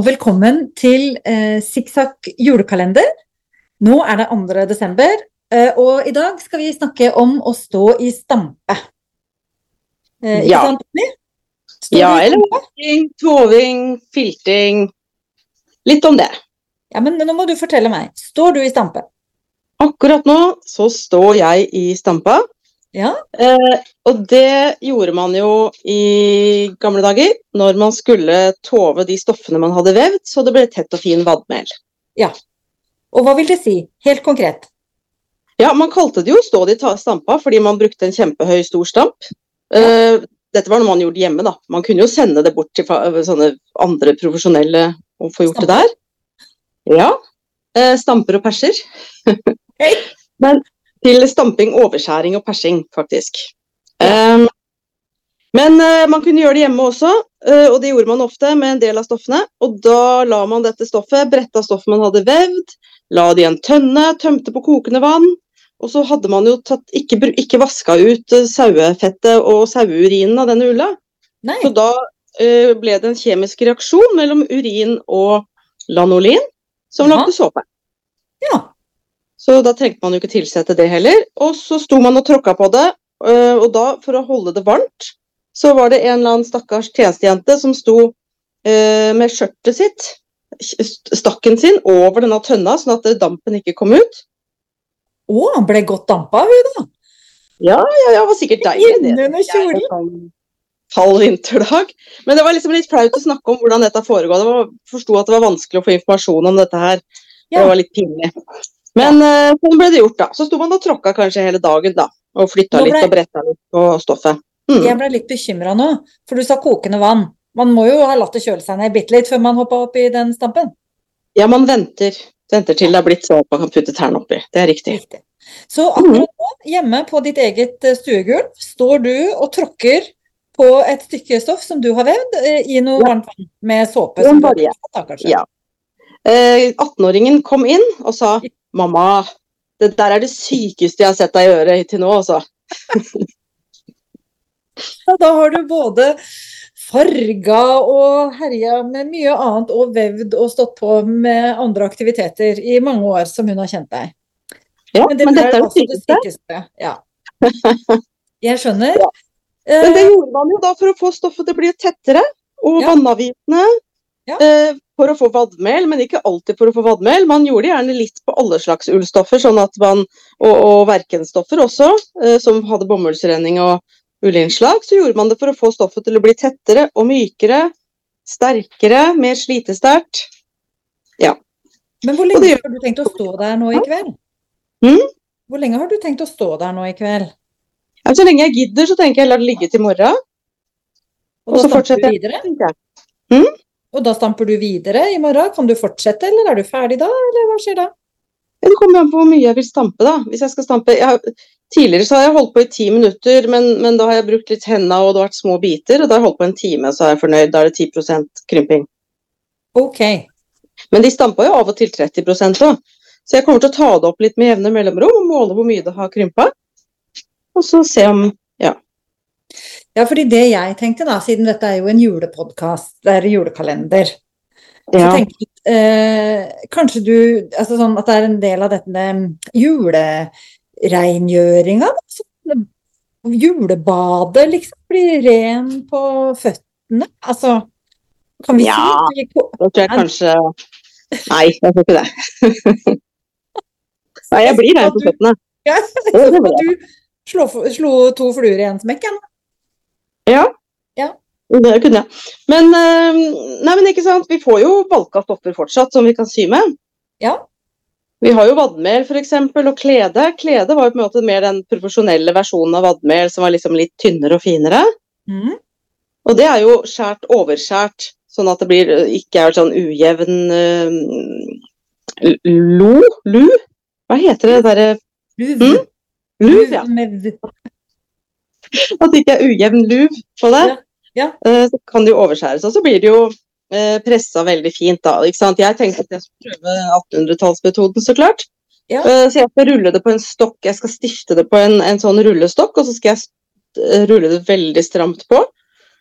og velkommen til eh, Sikksakk julekalender. Nå er det 2. desember, eh, og i dag skal vi snakke om å stå i stampe. Eh, ikke Ja. sant, Tommy? Ja, eller vasking, toving, filting. Litt om det. Ja, men nå må du fortelle meg. Står du i stampe? Akkurat nå så står jeg i stampa. Ja. Eh, og det gjorde man jo i gamle dager, når man skulle tove de stoffene man hadde vevd, så det ble tett og fin vadmel. Og hva vil det si, helt konkret? Ja, man kalte det jo stå de stampa fordi man brukte en kjempehøy, stor stamp. Eh, dette var noe man gjorde hjemme, da. Man kunne jo sende det bort til sånne andre profesjonelle og få gjort det der. Ja. Eh, stamper og perser. Hei. Men til stamping, overskjæring og persing, faktisk. Um, men uh, man kunne gjøre det hjemme også, uh, og det gjorde man ofte med en del av stoffene. Og da la man dette stoffet, bretta stoffet man hadde vevd, la det i en tønne, tømte på kokende vann. Og så hadde man jo tatt, ikke, ikke vaska ut eh, sauefettet og saueurinen av denne ulla. Nei. Så da ble det en kjemisk reaksjon mellom urin og lanolin, som Aha. lagde såpe. Ja. Så da trengte man jo ikke tilsette det heller. Og så sto man og tråkka på det, øh, og da, for å holde det varmt, så var det en eller annen stakkars tjenestejente som sto øh, med skjørtet sitt, stakken sin, over denne tønna, sånn at dampen ikke kom ut. Å, han ble godt dampa, hun da. Ja, ja, ja, det var sikkert deilig. Innunder kjolen. En sånn Kald vinterdag. Men det var liksom litt flaut å snakke om hvordan dette foregår. Jeg forsto at det var vanskelig å få informasjon om dette her. Ja. Det var litt pinlig. Men ja. sånn ble det gjort, da. Så sto man og tråkka kanskje hele dagen, da. Og flytta ble- litt og bretta litt på stoffet. Mm. Jeg ble litt bekymra nå, for du sa kokende vann. Man må jo ha latt det kjøle seg ned bitte litt før man hoppa opp i den stampen. Ja, man venter. Venter til det er blitt sånn at man kan putte tærne oppi. Det er riktig. Riktig. Så akkurat nå, hjemme på ditt eget eh, stuegulv, står du og tråkker på et stykke stoff som du har vevd, eh, i noe Ja. varmt vann med såpe. Som du har tatt, kanskje. Ja. Eh, 18-åringen kom inn og sa 'mamma, det der er det sykeste jeg har sett deg gjøre til nå', altså. ja, da har du både farga og herja med mye annet og vevd og stått på med andre aktiviteter i mange år som hun har kjent deg. Ja, Men men, dette er det sykeste. Ja. Jeg skjønner. Ja. Men det Eh, gjorde man jo da for å få stoffet til å bli tettere og Ja. vannavgifende. Ja. Eh, for å få vadmel, men ikke alltid for å få vadmel. Man gjorde gjerne litt på alle slags ullstoffer, sånn man, og, og verkenstoffer også, eh, som hadde bomullsrenning og ullinnslag. Så gjorde man det for å få stoffet til å bli tettere og mykere, sterkere, mer slitesterkt. Men hvor lenge har du tenkt å stå der nå i kveld? Mm? Hvor lenge har du tenkt å stå der nå i kveld? Ja, så lenge jeg gidder, så tenker jeg la det ligge til morgen. Og Og så fortsetter jeg. videre? Og da stamper du videre i morgen? Kan du fortsette, eller er du ferdig da, eller hva skjer da? Det kommer an på hvor mye jeg vil stampe, da. Hvis jeg skal stampe jeg, har- Tidligere så har jeg holdt på i ti minutter, men, men da har jeg brukt litt henda og det har vært små biter. Og da har jeg holdt på en time, så er jeg fornøyd. Da er det 10 krymping. Ok. Men de stampa jo av og til 30 òg. Så jeg kommer til å ta det opp litt med jevne mellomrom og måle hvor mye det har krympa. Og så se om Ja, fordi det jeg tenkte da, siden dette er jo en julepodkast, det er julekalender, så tenkte jeg eh, kanskje du Altså sånn at det er en del av dette julereingjøringa, da. sånn, Julebadet, liksom. Bli ren på føttene. Altså, kan vi Ja. si da tror jeg kanskje Nei, jeg tror ikke det. Nei, jeg blir ren på føttene. Ja, det så du slo, slo to fluer i en smekk, ja. Ja. Ja. Det kunne jeg. Men, eh, nei, men ikke sant, vi får jo valka stoffer fortsatt som vi kan sy med. Ja. Vi har jo vadmel f.eks. og klede. Klede var jo på en måte mer den profesjonelle versjonen av vadmel som var liksom litt tynnere og finere. Mm. Og det er jo skjært overskjært, sånn at det blir, ikke er sånn ujevn uh, lo? Lu? Hva heter det derre Luv. Mm, Luv, ja. At det ikke er ujevn luv på det. Ja, ja. Eh, Så kan det jo overskjæres. Og så blir det jo eh, pressa veldig fint da. ikke sant? Jeg tenkte at jeg skulle prøve 1800-tallsmetoden, så klart. Ja. Eh, Så jeg skal rulle det på en stokk. Jeg skal stifte det på en, en sånn rullestokk, og så skal jeg rulle det veldig stramt på.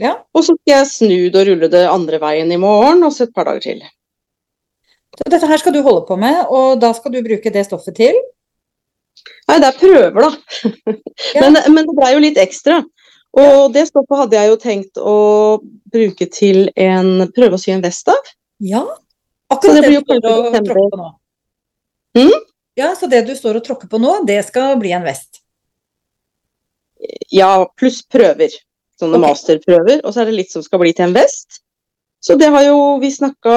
Ja. Og så skal jeg snu det og rulle det andre veien i morgen, og så et par dager til. Så dette her skal du holde på med, og da skal du bruke det stoffet til? Nei, det er prøver, da. Ja. Men, men det blei jo litt ekstra. Og det stoffet hadde jeg jo tenkt å bruke til en Prøve å sy en vest av. Ja. Akkurat det det, du står og tråkker på nå. Mm? Ja, så det du står og tråkker på nå, det skal bli en vest. Ja, pluss prøver. Sånne okay. masterprøver. Og så er det litt som skal bli til en vest. Så det har jo vi snakka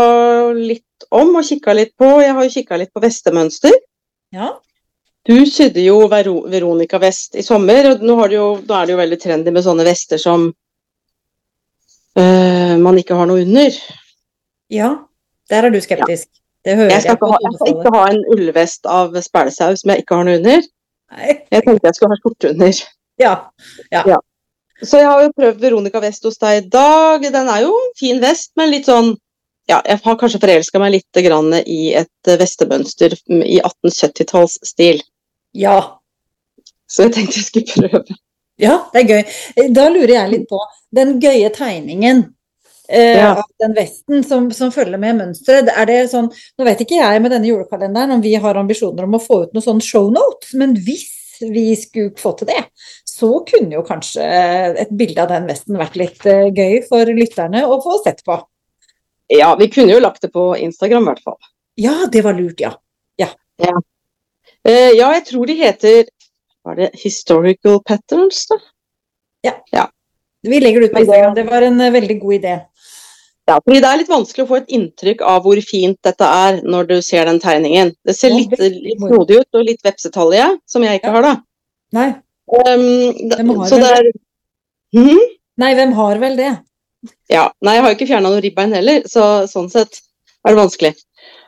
litt om og kikka litt på. Jeg har jo kikka litt på vestemønster. Ja. Du sydde jo Vero Veronica-vest i sommer, og nå, jo, nå er det jo veldig trendy med sånne vester som øh, man ikke har noe under. ja. Der er du skeptisk. Det hører Jeg skal, ikke ha, jeg skal ikke ha en ullvest av spælesaus som jeg ikke har noe under. Nei. Jeg tenkte jeg skulle ha skjorte under. Ja. Så jeg har jo prøvd Veronica Vest hos deg i dag. Den er jo en fin vest, men litt sånn Ja, jeg har kanskje forelska meg litt grann i et eh, vestemønster i 1870-tallsstil. Ja. Så jeg tenkte jeg skulle prøve. Ja, det er gøy. Da lurer jeg litt på den gøye tegningen eh, Ja. av den vesten som, som følger med mønsteret. Er det sånn Nå vet ikke jeg med denne julekalenderen om vi har ambisjoner om å få ut noe sånn shownote, men hvis vi skulle få til det, så kunne jo kanskje et bilde av den vesten vært litt eh, gøy for lytterne å få sett på. Ja, vi kunne jo lagt det på Instagram i hvert fall. Ja, det var lurt, ja. ja. ja, jeg tror de heter Var det Historical Patterns, da? Ja. Vi legger det ut på Instagram. Det var en eh, veldig god idé. Ja, fordi Det er litt vanskelig å få et inntrykk av hvor fint dette er når du ser den tegningen. Det ser litt, litt snodig ut og litt vepsetalje, som jeg ikke Ja. har, da. Nei, Um, da- Hvem har så vel det er Mhm. nei, hvem har vel det? Ja. Nei, jeg har jo ikke fjerna noe ribbein heller, så sånn sett er det vanskelig.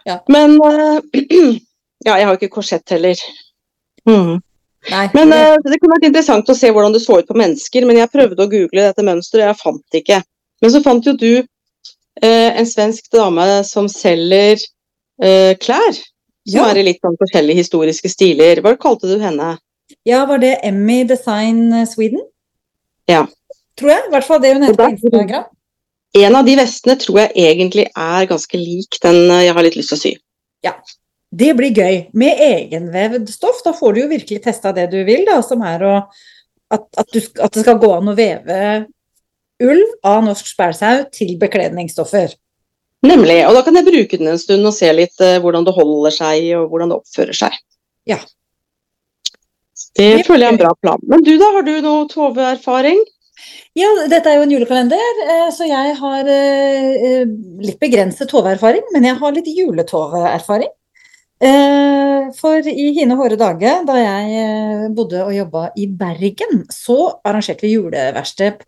Ja. Men eh, Ja, jeg har jo ikke korsett heller. Mm. Nei. Men det- eh, det kunne vært interessant å se hvordan det så ut på mennesker, men jeg prøvde å google dette mønsteret, og jeg fant det ikke. Men så fant jo du uh, en svensk dame som selger uh, klær. Som Ja. er i litt sånn forskjellige historiske stiler. Hva kalte du henne? Ja, var det Emmy Design Sweden? Ja. Tror jeg. I hvert fall det hun heter på Instagram. En av de vestene tror jeg egentlig er ganske lik den jeg har litt lyst til å sy. Det blir gøy. Med egenvevd stoff, da får du jo virkelig testa det du vil, da, som er å at, at, du, at det skal gå an å veve ull av norsk spælsau til bekledningsstoffer. Nemlig. Og da kan jeg bruke den en stund og se litt eh, hvordan det holder seg, og hvordan det oppfører seg. Ja. Det føler jeg er en bra plan. Men du da, har du noe Tove-erfaring? Ja, dette er jo en julekalender, eh, så jeg har eh, eh, litt begrenset Tove-erfaring, men jeg har litt juletove-erfaring. Eh, For i hine hårde dager, da jeg eh, bodde og jobba i Bergen, så arrangerte vi juleverksted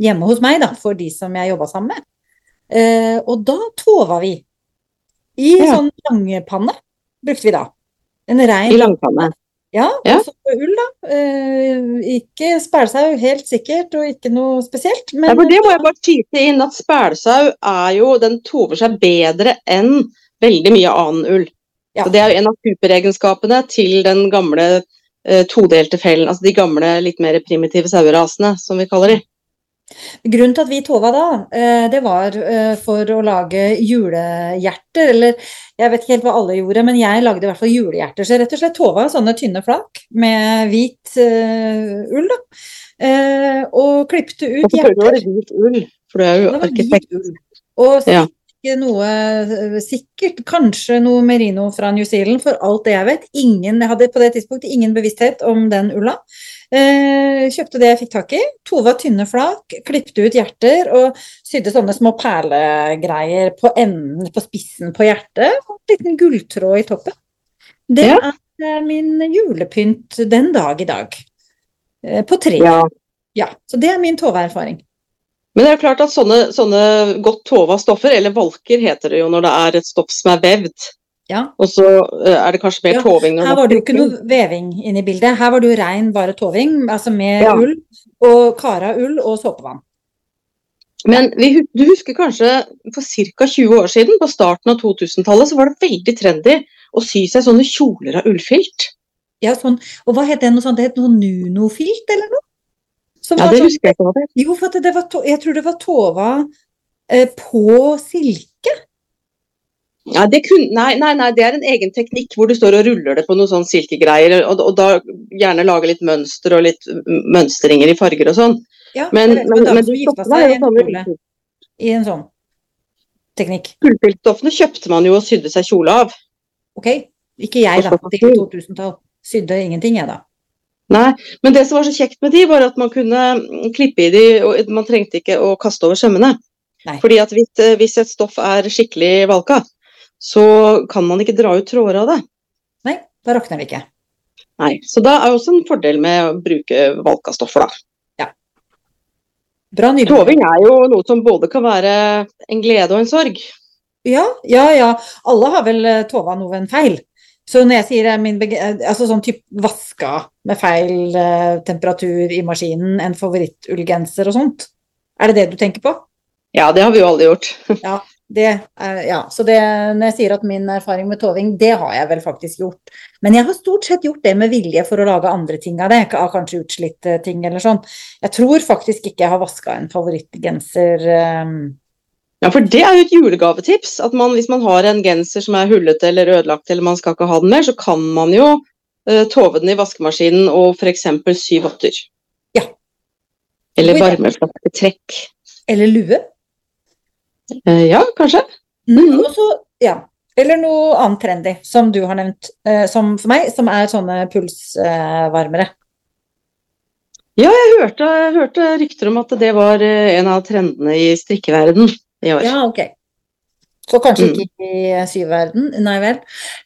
hjemme hos meg, da, for de som jeg jobba sammen med. Eh, Og da tova vi. I Ja. sånn langepanne brukte vi da. En rein I langpanne. ja, Ja. også ull, da. Eh, ikke spælsau, helt sikkert, og ikke noe spesielt. Men Ja, for det må jeg bare tyte inn at spælsau er jo Den tover seg bedre enn veldig mye annen ull. Ja. Så Det er jo en av superegenskapene til den gamle eh, todelte fellen. Altså de gamle, litt mer primitive sauerasene, som vi kaller de. Grunnen til at vi tova da, eh, det var eh, for å lage julehjerter, eller jeg vet ikke helt hva alle gjorde, men jeg lagde i hvert fall julehjerter. Så rett og slett tova sånne tynne flak med hvit uh, ull, da. Uh, og klipte ut Og Hvorfor var hjerter. det hvit ull, for du er jo arkitekt. Og. Og Ja. Ikke noe eh, sikkert, kanskje noe merino fra New Zealand, for alt det jeg vet. Ingen, jeg hadde på det tidspunktet ingen bevissthet om den ulla. Eh, kjøpte det jeg fikk tak i. Tova tynne flak, klipte ut hjerter og sydde sånne små perlegreier på enden, på spissen på hjertet. Og en liten gulltråd i toppen. Det Ja. er eh, min julepynt den dag i dag. Eh, på tre. Ja. Ja, så det er min Tove-erfaring. Men det er jo klart at sånne, sånne godt tova stoffer, eller valker heter det jo når det er et stoff som er vevd, Ja. og så eh, er det kanskje mer Ja, toving Her var det jo ikke noe veving inne i bildet. Her var det jo rein bare toving, altså med Ja. ull og kara ull og såpevann. Men vi, du husker kanskje for ca. 20 år siden, på starten av 2000-tallet, så var det veldig trendy å sy seg sånne kjoler av ullfilt. Ja, sånn, og hva het det? Noe sånt? Det het noe nunofilt eller noe? Som Ja, det sånn- husker jeg ikke hva det. Jo, for det var, jeg tror det var Tova eh, på silke. Ja, det kun, nei, nei, nei, det er en egen teknikk hvor du står og ruller det på noen sånn silkegreier, og, og da gjerne lager litt mønster og litt mønstringer i farger og sånn. Ja, Men, vet men, men som de gifta seg i en kjole i en sånn teknikk. Gullpiltstoffene kjøpte man jo og sydde seg kjole av. Ok, ikke jeg da, til så- tidlig 2000-tall. Sydde ingenting jeg da. Nei, men det som var så kjekt med de, var at man kunne klippe i de, og man trengte ikke å kaste over sømmene. Nei. Fordi at hvis, eh, hvis et stoff er skikkelig valka, så kan man ikke dra ut tråder av det. Nei, da rakner det ikke. Nei, Så da er også en fordel med å bruke valka stoffer, da. Bra. Toving er jo noe som både kan være en glede og en sorg. Ja, ja, ja. Alle har vel eh, tova noe ved en feil. Så når jeg sier min eh, altså sånn type vaska med feil eh, temperatur i maskinen, en favorittullgenser og sånt, er det det du tenker på? Ja, det har vi jo alle gjort. Ja, det er, ja. Så det, når jeg sier at min erfaring med toving, det har jeg vel faktisk gjort. Men jeg har stort sett gjort det med vilje for å lage andre ting av det, av kanskje utslitte ting eller sånn. Jeg tror faktisk ikke jeg har vaska en favorittgenser eh, Ja, for det er jo et julegavetips. At man, hvis man har en genser som er hullete eller ødelagt, eller man skal ikke ha den mer, så kan man jo uh, tove den i vaskemaskinen og f.eks. sy votter. Ja. Eller varme, idé. trekk. eller lue. Uh, ja, kanskje. Mm, og så, ja. Eller noe annet trendy, som du har nevnt, uh, som for meg, som er sånne pulsvarmere. Ja, Jeg hørte, hørte rykter om at det var en av trendene i strikkeverden i år. ja, ok. Så kanskje Mm. ikke i syverden, nei vel.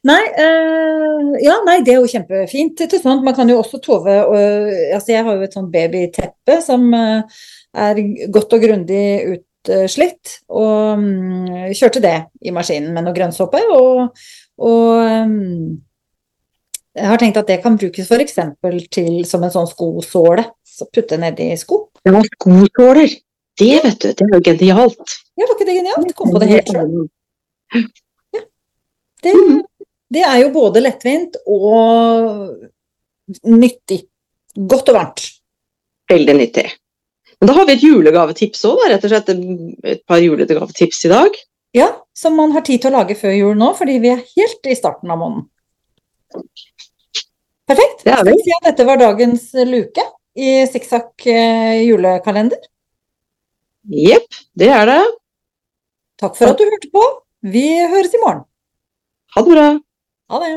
Nei, øh, ja, nei, det er jo kjempefint. Man kan jo også tove og, altså Jeg har jo et sånt babyteppe som eh, er godt og grundig utslitt, og um, kjørte det i maskinen med noe grønnsåpe. Og, og um, jeg har tenkt at det kan brukes f.eks. til som en sånn skosåle. Så putte nedi sko. Det var skosåler. Det, vet du, det er jo genialt. Ja, var ikke det genialt? Kom på det helt selv. Det, Mhm. det er jo både lettvint og nyttig. Godt og varmt. Veldig nyttig. Men da har vi et julegavetips òg, rett og slett. Et par julegavetips i dag. Ja, som man har tid til å lage før jul nå, fordi vi er helt i starten av måneden. Perfekt. Det Skal vi. vi si at dette var dagens luke i Sikksakk eh, julekalender? Jepp, det er det. Takk for at du hørte på. Vi høres i morgen. Ha det bra. Ha det.